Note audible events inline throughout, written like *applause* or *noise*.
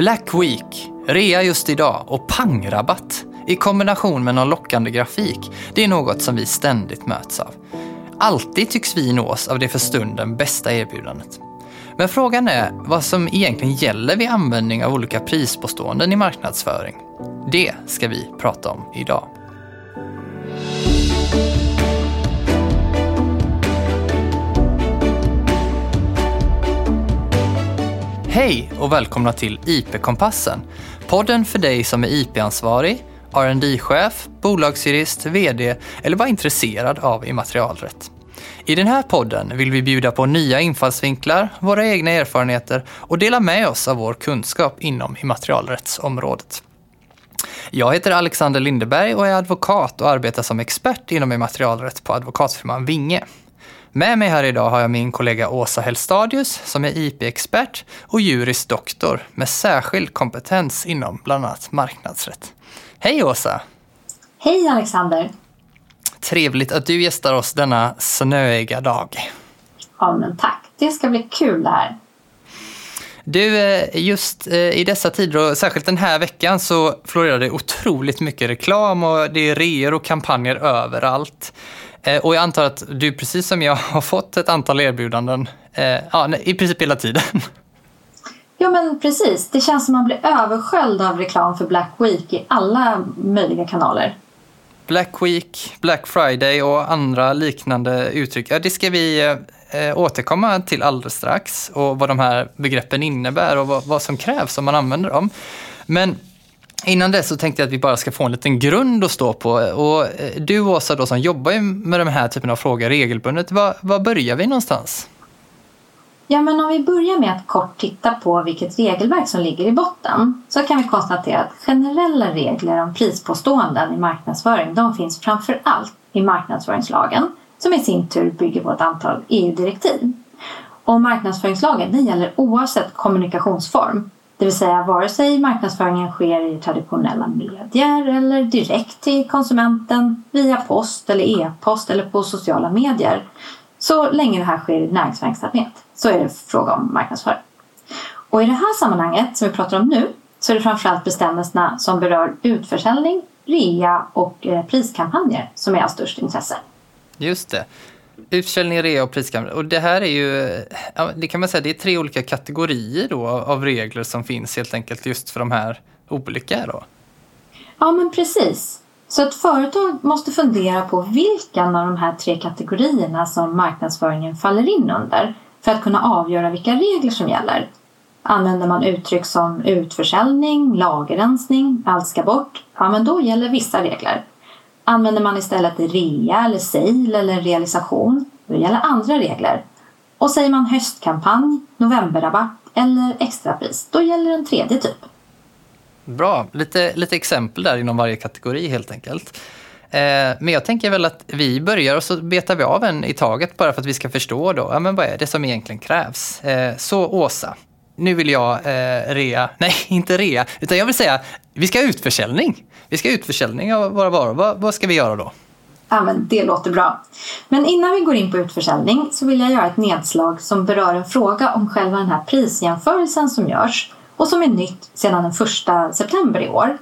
Black Week, rea just idag och pangrabatt i kombination med någon lockande grafik, det är något som vi ständigt möts av. Alltid tycks vi nås av det för stunden bästa erbjudandet. Men frågan är vad som egentligen gäller vid användning av olika prispåståenden i marknadsföring. Det ska vi prata om idag. Hej och välkomna till IP-kompassen. Podden för dig som är IP-ansvarig, rd chef bolagsjurist, VD eller bara intresserad av immaterialrätt. I den här podden vill vi bjuda på nya infallsvinklar, våra egna erfarenheter och dela med oss av vår kunskap inom immaterialrättsområdet. Jag heter Alexander Lindeberg och är advokat och arbetar som expert inom immaterialrätt på advokatfirman Vinge. Med mig här idag har jag min kollega Åsa Hellstadius som är IP-expert och juris doktor med särskild kompetens inom bland annat marknadsrätt. Hej Åsa! Hej Alexander! Trevligt att du gästar oss denna snöiga dag. Ja men tack, det ska bli kul det här. Du, eh, just eh, i dessa tider och särskilt den här veckan så florerar det otroligt mycket reklam och det är reor och kampanjer överallt. Eh, och jag antar att du precis som jag *laughs* har fått ett antal erbjudanden ja, i princip hela tiden. Ja men precis, det känns som att man blir översköljd av reklam för Black Week i alla möjliga kanaler. Black Week, Black Friday och andra liknande uttryck. Ja, det ska vi eh, återkomma till alldeles strax och vad de här begreppen innebär och vad, vad som krävs om man använder dem. Men Innan det så tänkte jag att vi bara ska få en liten grund att stå på. Och eh, du Åsa då som jobbar med de här typen av frågor regelbundet, var, var börjar vi någonstans? Ja, men om vi börjar med att kort titta på vilket regelverk som ligger i botten så kan vi konstatera att generella regler om prispåståenden i marknadsföring de finns framför allt i marknadsföringslagen som i sin tur bygger på ett antal EU-direktiv. Och marknadsföringslagen den gäller oavsett kommunikationsform det vill säga vare sig marknadsföringen sker i traditionella medier eller direkt till konsumenten via post eller e-post eller på sociala medier. Så länge det här sker i näringsverksamhet så är det fråga om marknadsföring. Och i det här sammanhanget som vi pratar om nu så är det framförallt bestämmelserna som berör utförsäljning, rea och eh, priskampanjer som är av störst intresse. Just det. Utförsäljning, rea och priskampanjer. Och det här är ju, det kan man säga, det är tre olika kategorier då av regler som finns helt enkelt just för de här olika då. Ja men precis. Så ett företag måste fundera på vilken av de här tre kategorierna som marknadsföringen faller in under för att kunna avgöra vilka regler som gäller. Använder man uttryck som utförsäljning, lagerrensning, allt ska bort, ja men då gäller vissa regler. Använder man istället rea eller sale eller realisation, då gäller andra regler. Och säger man höstkampanj, novemberrabatt eller extrapris, då gäller en tredje typ. Bra, lite, lite exempel där inom varje kategori helt enkelt. Eh, men jag tänker väl att vi börjar och så betar vi av en i taget bara för att vi ska förstå då, ja men vad är det som egentligen krävs? Eh, så Åsa, nu vill jag eh, rea, *laughs* nej inte rea, utan jag vill säga vi ska ha utförsäljning. Vi ska ha utförsäljning av våra varor. Vad, vad ska vi göra då? Ja, men det låter bra. Men innan vi går in på utförsäljning så vill jag göra ett nedslag som berör en fråga om själva den här prisjämförelsen som görs och som är nytt sedan den 1 september i år.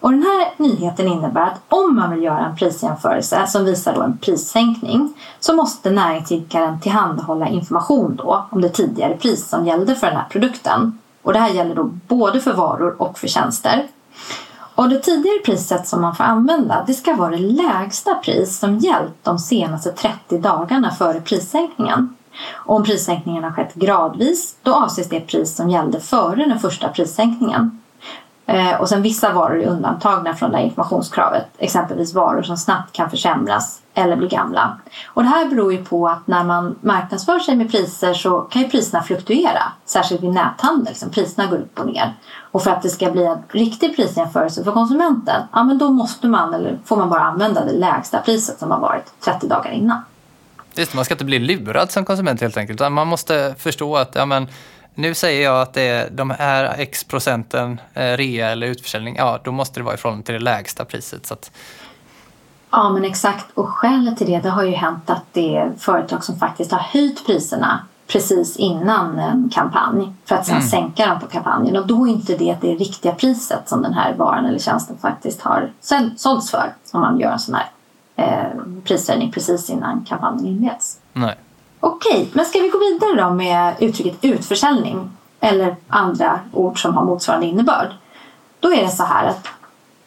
Och den här nyheten innebär att om man vill göra en prisjämförelse som visar då en prissänkning så måste näringsidkaren tillhandahålla information då om det tidigare pris som gällde för den här produkten. Och det här gäller då både för varor och för tjänster. Och det tidigare priset som man får använda det ska vara det lägsta pris som gällt de senaste 30 dagarna före prissänkningen. Om prissänkningen har skett gradvis då avses det pris som gällde före den första prissänkningen. Eh, och sen vissa varor är undantagna från det här informationskravet. Exempelvis varor som snabbt kan försämras eller bli gamla. Och det här beror ju på att när man marknadsför sig med priser så kan ju priserna fluktuera. Särskilt vid näthandel, som priserna går upp och ner. Och för att det ska bli en riktig prisjämförelse för konsumenten, ja men då måste man, eller får man bara använda det lägsta priset som har varit 30 dagar innan. Just man ska inte bli lurad som konsument helt enkelt. Man måste förstå att ja, men, nu säger jag att det är de här x procenten eh, rea eller utförsäljning. Ja, då måste det vara i förhållande till det lägsta priset. Så att... Ja, men exakt. Och skälet till det, det har ju hänt att det är företag som faktiskt har höjt priserna precis innan en kampanj för att sen Mm. sänka dem på kampanjen. Och då är inte det det riktiga priset som den här varan eller tjänsten faktiskt har sålts för om man gör en sån här eh, prishöjning precis innan kampanjen inleds. Nej. Okej, men ska vi gå vidare då med uttrycket utförsäljning eller andra ord som har motsvarande innebörd? Då är det så här att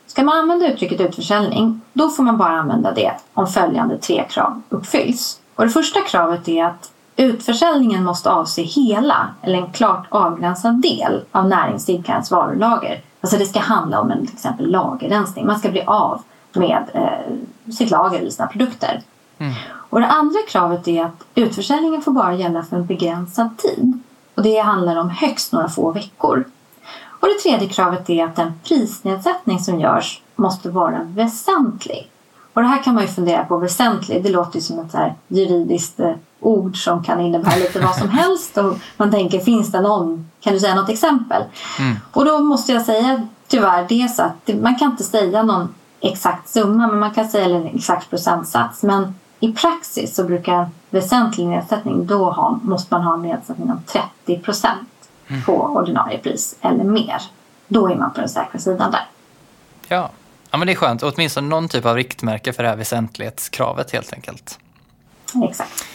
ska man använda uttrycket utförsäljning då får man bara använda det om följande tre krav uppfylls. Och det första kravet är att utförsäljningen måste avse hela eller en klart avgränsad del av näringsidkarens varulager. Alltså det ska handla om en till exempel lagerrensning. Man ska bli av med eh, sitt lager eller sina produkter. Och det andra kravet är att utförsäljningen får bara gälla för en begränsad tid. Och det handlar om högst några få veckor. Och det tredje kravet är att den prisnedsättning som görs måste vara väsentlig. Och det här kan man ju fundera på. Väsentlig, det låter ju som ett så juridiskt eh, ord som kan innebära lite vad som helst. Och man tänker, finns det någon, kan du säga något exempel? Och då måste jag säga tyvärr det är så att man kan inte säga någon exakt summa, men man kan säga eller en exakt procentsats. Men i praxis så brukar en väsentlig nedsättning, då ha, måste man ha en nedsättning om 30 procent på ordinarie pris eller mer. Då är man på den säkra sidan där. Ja. ja, men det är skönt. Åtminstone någon typ av riktmärke för det här väsentlighetskravet helt enkelt. Exakt.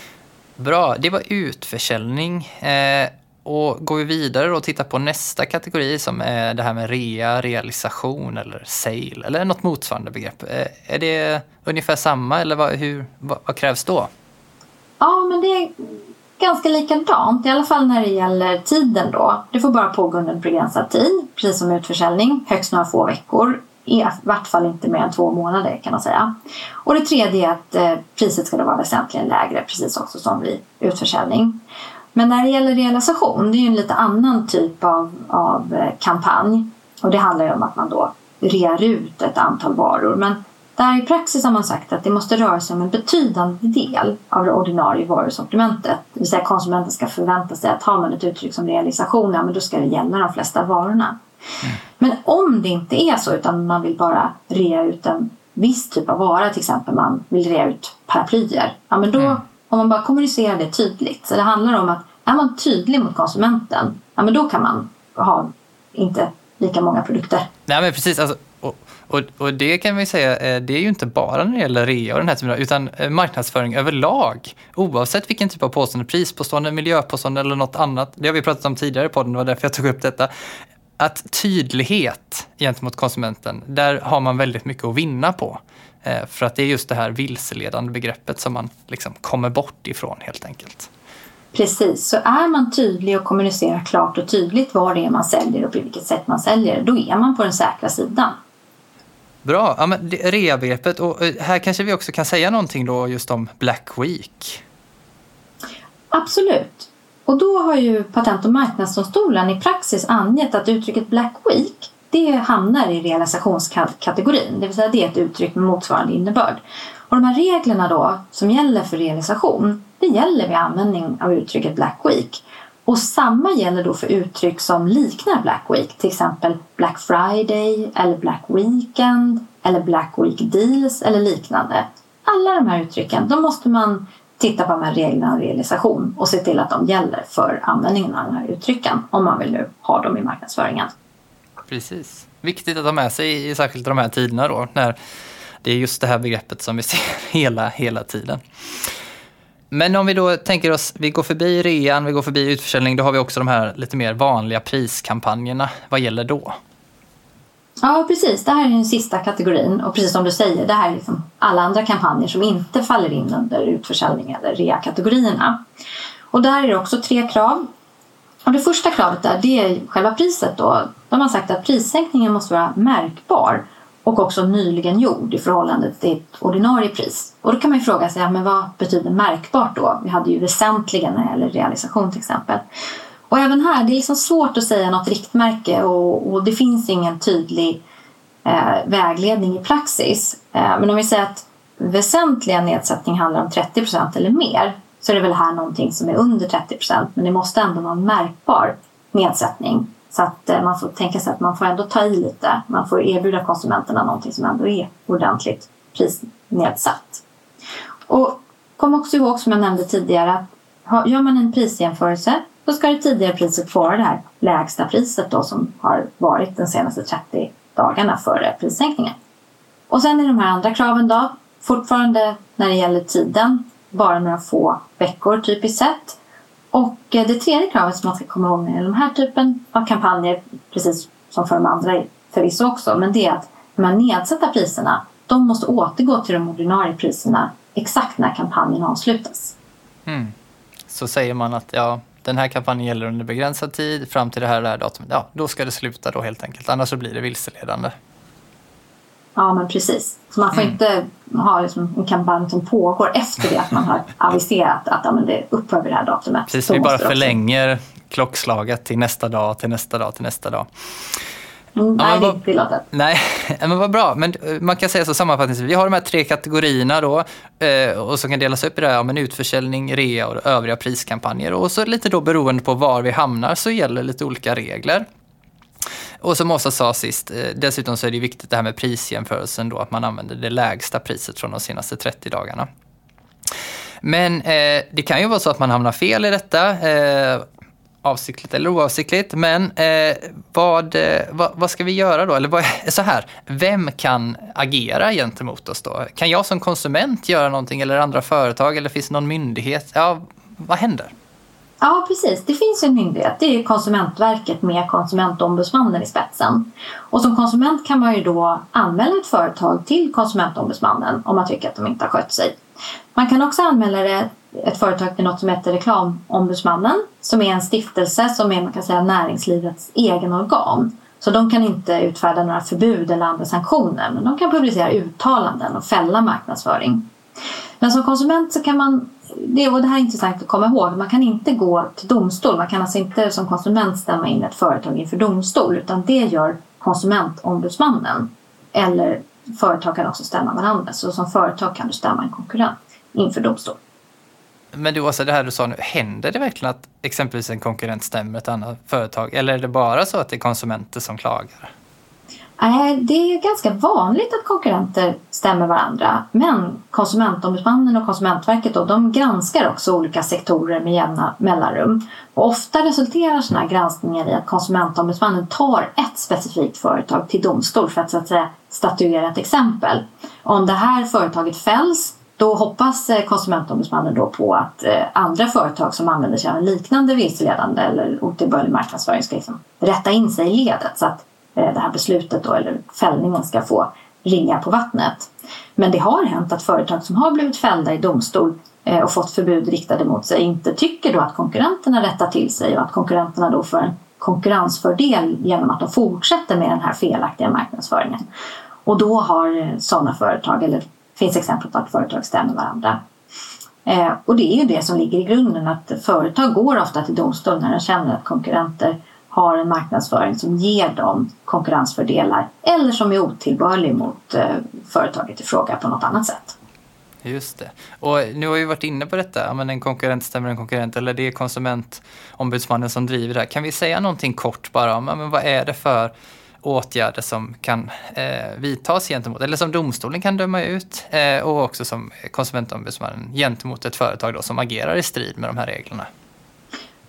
Bra, det var utförsäljning. Eh, och går vi vidare och tittar på nästa kategori som är det här med rea, realisation eller sale eller något motsvarande begrepp. Eh, är det ungefär samma eller vad, hur, vad, vad krävs då? Ja, men det är ganska likadant. I alla fall när det gäller tiden då. Det får bara pågå under en begränsad tid. Precis som utförsäljning. Högst några få veckor. I vart fall inte mer än två månader kan man säga. Och det tredje är att eh, priset ska då vara väsentligen lägre. Precis också som vid utförsäljning. Men när det gäller realisation, det är ju en lite annan typ av, av eh, kampanj. Och det handlar ju om att man då rear ut ett antal varor. Men där i praxis har man sagt att det måste röra sig om en betydande del av det ordinarie varusortimentet. Det vill säga konsumenten ska förvänta sig att har man ett uttryck som realisation, ja men då ska det gälla de flesta varorna. Men om det inte är så utan man vill bara rea ut en viss typ av vara, till exempel man vill rea ut paraplyer. Ja men då, om man bara kommunicerar det tydligt. Så det handlar om att är man tydlig mot konsumenten, ja men då kan man ha inte lika många produkter. Nej men precis, alltså, och, och, och det kan vi säga, eh, det är ju inte bara när det gäller rea och den här typen av, utan eh, marknadsföring överlag. Oavsett vilken typ av påstående, prispåstående, miljöpåstående eller något annat. Det har vi pratat om tidigare i podden, det var därför jag tog upp detta. Att tydlighet gentemot konsumenten, där har man väldigt mycket att vinna på. Eh, För att det är just det här vilseledande begreppet som man liksom kommer bort ifrån helt enkelt. Precis, så är man tydlig och kommunicerar klart och tydligt vad det är man säljer och på vilket sätt man säljer, då är man på den säkra sidan. Bra, ja, men rea-begreppet och eh, här kanske vi också kan säga någonting då just om Black Week. Absolut. Och då har ju Patent och marknadsdomstolen i praxis angett att uttrycket Black Week det hamnar i realisationskategorin, det vill säga det är ett uttryck med motsvarande innebörd. Och de här reglerna då som gäller för realisation, det gäller vid användning av uttrycket Black Week. Och samma gäller då för uttryck som liknar Black Week, till exempel Black Friday eller Black Weekend eller Black Week Deals eller liknande. Alla de här uttrycken, då måste man titta på de här reglerna om realisation och se till att de gäller för användningen av de här uttrycken om man vill nu ha dem i marknadsföringen. Precis. Viktigt att ha med sig, i särskilt de här tiderna då, när det är just det här begreppet som vi *laughs* ser hela, hela tiden. Men om vi då tänker oss, vi går förbi rean, vi går förbi utförsäljning, då har vi också de här lite mer vanliga priskampanjerna. Vad gäller då? Ja, precis. Det här är den sista kategorin och precis som du säger, det här är liksom alla andra kampanjer som inte faller in under utförsäljning eller rea-kategorierna. Och där är det också tre krav. Och det första kravet där, det är själva priset då. De har sagt att prissänkningen måste vara märkbar och också nyligen gjord i förhållande till ett ordinarie pris. Och då kan man ju fråga sig, ja, men vad betyder märkbart då? Vi hade ju väsentligen när det gäller realisation till exempel. Och även här, det är liksom svårt att säga något riktmärke och, och det finns ingen tydlig eh, vägledning i praxis. Eh, men om vi säger att väsentliga nedsättning handlar om 30 procent eller mer så är det väl här någonting som är under 30 procent men det måste ändå vara en märkbar nedsättning. Så att eh, man får tänka sig att man får ändå ta i lite. Man får erbjuda konsumenterna någonting som ändå är ordentligt prisnedsatt. Och kom också ihåg som jag nämnde tidigare att gör man en prisjämförelse så ska det tidigare priset vara det här lägsta priset då som har varit de senaste 30 dagarna före prissänkningen. Och sen är de här andra kraven då, fortfarande när det gäller tiden, bara några få veckor typiskt sett. Och eh, det tredje kravet som man ska komma ihåg med den här typen av kampanjer, precis som för de andra förvisso också, men det är att de här nedsatta priserna, de måste återgå till de ordinarie priserna exakt när kampanjen avslutas. Mm. Så säger man att ja, den här kampanjen gäller under begränsad tid fram till det här, det här datumet, ja, då ska det sluta då helt enkelt. Annars så blir det vilseledande. Ja, men precis. Så man får mm. inte ha liksom en kampanj som pågår efter det att man har *laughs* aviserat att ja, men det upphör vid det här datumet. Precis, vi bara förlänger också... klockslaget till nästa dag, till nästa dag, till nästa dag. Mm, nej, ja, det är inte tillåtet. Nej, *laughs* men vad bra. Men eh, man kan säga så sammanfattningsvis, vi har de här tre kategorierna då eh, och som kan delas upp i det här, ja, men utförsäljning, rea och övriga priskampanjer. Och så lite då beroende på var vi hamnar så gäller lite olika regler. Och som Åsa sa sist, eh, dessutom så är det viktigt det här med prisjämförelsen då, att man använder det lägsta priset från de senaste 30 dagarna. Men eh, det kan ju vara så att man hamnar fel i detta. Eh, avsiktligt eller oavsiktligt. Men eh, vad, eh, vad, vad, ska vi göra då? Eller vad, *laughs* så här, vem kan agera gentemot oss då? Kan jag som konsument göra någonting eller andra företag eller finns det någon myndighet? Ja, vad händer? Ja, precis. Det finns en myndighet. Det är Konsumentverket med Konsumentombudsmannen i spetsen. Och som konsument kan man ju då anmäla ett företag till Konsumentombudsmannen om man tycker att de inte har skött sig. Man kan också anmäla det ett företag till något som heter Reklamombudsmannen som är en stiftelse som är man kan säga, näringslivets egen organ. Så de kan inte utfärda några förbud eller andra sanktioner men de kan publicera uttalanden och fälla marknadsföring. Men som konsument så kan man, det, och det här är intressant att komma ihåg, man kan inte gå till domstol. Man kan alltså inte som konsument stämma in ett företag inför domstol utan det gör konsumentombudsmannen. Eller företag kan också stämma varandra. Så som företag kan du stämma en konkurrent inför domstol. Men du Åsa, det här du sa nu, händer det verkligen att exempelvis en konkurrent stämmer ett annat företag? Eller är det bara så att det är konsumenter som klagar? Nej, det är ganska vanligt att konkurrenter stämmer varandra. Men Konsumentombudsmannen och Konsumentverket då, de granskar också olika sektorer med jämna mellanrum. Och ofta resulterar sådana här granskningar i att Konsumentombudsmannen tar ett specifikt företag till domstol för att, så att säga, statuera ett exempel. Om det här företaget fälls då hoppas eh, Konsumentombudsmannen då på att eh, andra företag som använder sig av en liknande vilseledande eller otillbörlig marknadsföring ska liksom rätta in sig i ledet så att Eh, det här beslutet då, eller fällningen ska få ringa på vattnet. Men det har hänt att företag som har blivit fällda i domstol eh, och fått förbud riktade mot sig inte tycker då att konkurrenterna rättar till sig och att konkurrenterna då får en konkurrensfördel genom att de fortsätter med den här felaktiga marknadsföringen. Och då har eh, sådana företag, eller finns exempel på att företag stämmer varandra. Eh, och det är ju det som ligger i grunden att företag går ofta till domstol när de känner att konkurrenter har en marknadsföring som ger dem konkurrensfördelar eller som är otillbörlig mot eh, företaget i fråga på något annat sätt. Just det. Och nu har vi varit inne på detta, ja, men en konkurrent stämmer en konkurrent eller det är konsumentombudsmannen som driver det här. Kan vi säga någonting kort bara om ja, men vad är det för åtgärder som kan eh, vidtas gentemot, eller som domstolen kan döma ut eh, och också som konsumentombudsmannen gentemot ett företag då, som agerar i strid med de här reglerna.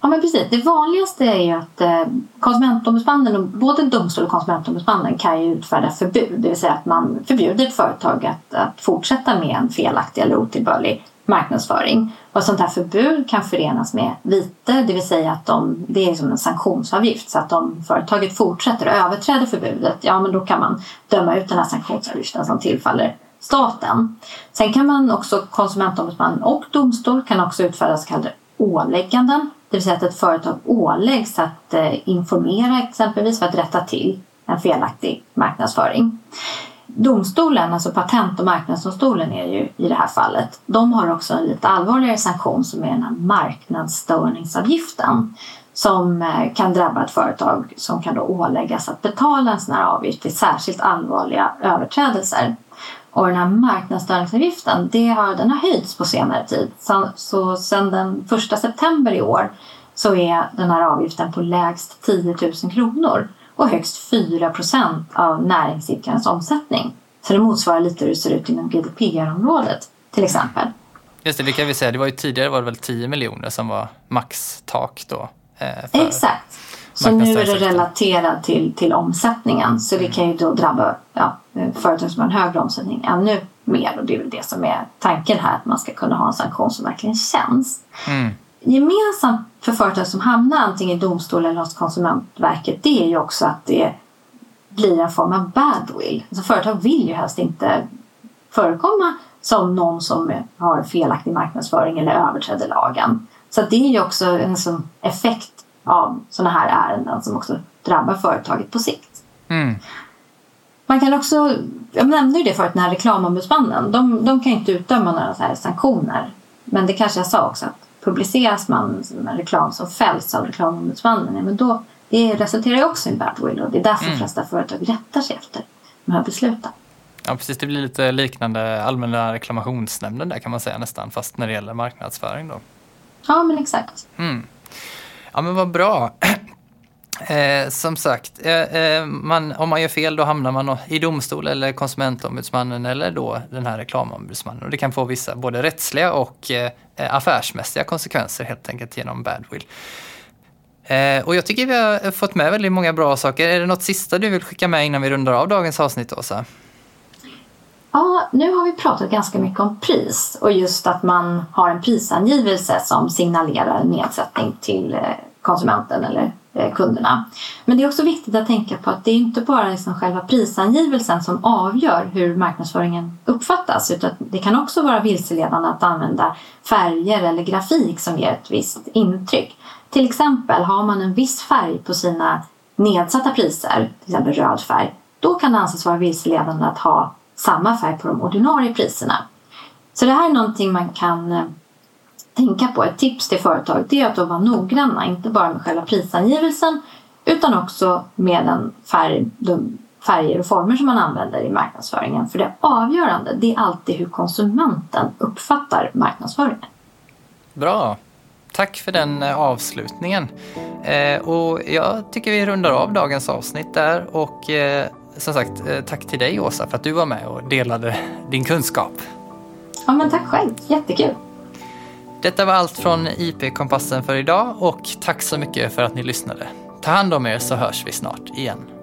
Ja men precis, det vanligaste är ju att eh, konsumentombudsmannen, både domstol och konsumentombudsmannen kan ju utfärda förbud, det vill säga att man förbjuder ett företag att, att fortsätta med en felaktig eller otillbörlig marknadsföring. Och sånt här förbud kan förenas med vite, det vill säga att de, det är som en sanktionsavgift. Så att om företaget fortsätter att överträda förbudet, ja men då kan man döma ut den här sanktionsavgiften som tillfaller staten. Sen kan man också, konsumentombudsman och domstol kan också utfärda så kallade ålägganden. Det vill säga att ett företag åläggs att eh, informera exempelvis för att rätta till en felaktig marknadsföring. Domstolen, alltså Patent och marknadsdomstolen är ju i det här fallet, de har också en lite allvarligare sanktion som är den här marknadsstörningsavgiften som eh, kan drabba ett företag som kan då åläggas att betala en sån här avgift vid särskilt allvarliga överträdelser. Och den här marknadsstörningsavgiften det har, den har höjts på senare tid. Så, så sedan den 1 september i år så är den här avgiften på lägst 10 000 kronor och högst 4 procent av näringsidkarens omsättning. Så det motsvarar lite hur det ser ut inom GDPR-området till exempel. Just det, det kan vi säga. Det var ju tidigare var det väl 10 miljoner som var maxtak då. Eh, Exakt. Så nu är det relaterat till, till omsättningen. Så det kan ju då drabba ja, företag som har en högre omsättning ännu mer. Och det är väl det som är tanken här, att man ska kunna ha en sanktion som verkligen känns. Mm. Gemensamt för företag som hamnar antingen i domstol eller hos Konsumentverket det är ju också att det blir en form av badwill. Alltså företag vill ju helst inte förekomma som någon som har felaktig marknadsföring eller överträder lagen. Så det är ju också en sån effekt av sådana här ärenden som också drabbar företaget på sikt. Mm. Man kan också, jag nämnde ju det förut, den här reklamombudsmannen. De, de kan inte utdöma några så här sanktioner. Men det kanske jag sa också att publiceras man en reklam som fälls av reklamombudsmannen, ja, men då det resulterar ju också i badwill och det är därför mm. de flesta företag rättar sig efter de här besluten. Ja precis, det blir lite liknande Allmänna reklamationsnämnden där kan man säga nästan, fast när det gäller marknadsföring då. Ja men exakt. Mm. Ja men vad bra. *clears throat* Eh, som sagt, eh, eh, man, om man gör fel då hamnar man i domstol eller konsumentombudsmannen eller då den här reklamombudsmannen. Och det kan få vissa både rättsliga och eh, eh affärsmässiga konsekvenser helt enkelt genom badwill. Eh, och jag tycker vi har fått med väldigt många bra saker. Är det något sista du vill skicka med innan vi rundar av dagens avsnitt, Åsa? Ja, nu har vi pratat ganska mycket om pris och just att man har en prisangivelse som signalerar nedsättning till eh, konsumenten eller Eh, kunderna. Men det är också viktigt att tänka på att det är inte bara liksom själva prisangivelsen som avgör hur marknadsföringen uppfattas utan det kan också vara vilseledande att använda färger eller grafik som ger ett visst intryck. Till exempel har man en viss färg på sina nedsatta priser, till exempel röd färg, då kan det anses vara vilseledande att ha samma färg på de ordinarie priserna. Så det här är någonting man kan eh, tänka på. Ett tips till företag det är att de vara noggranna, inte bara med själva prisangivelsen utan också med den färg, de färger och former som man använder i marknadsföringen. För det avgörande det är alltid hur konsumenten uppfattar marknadsföringen. Bra! Tack för den eh, avslutningen. Eh, och jag tycker vi rundar av dagens avsnitt där och eh, som sagt eh, tack till dig Åsa för att du var med och delade din kunskap. Ja men tack själv, jättekul. Detta var allt från IP-kompassen för idag och tack så mycket för att ni lyssnade. Ta hand om er så hörs vi snart igen.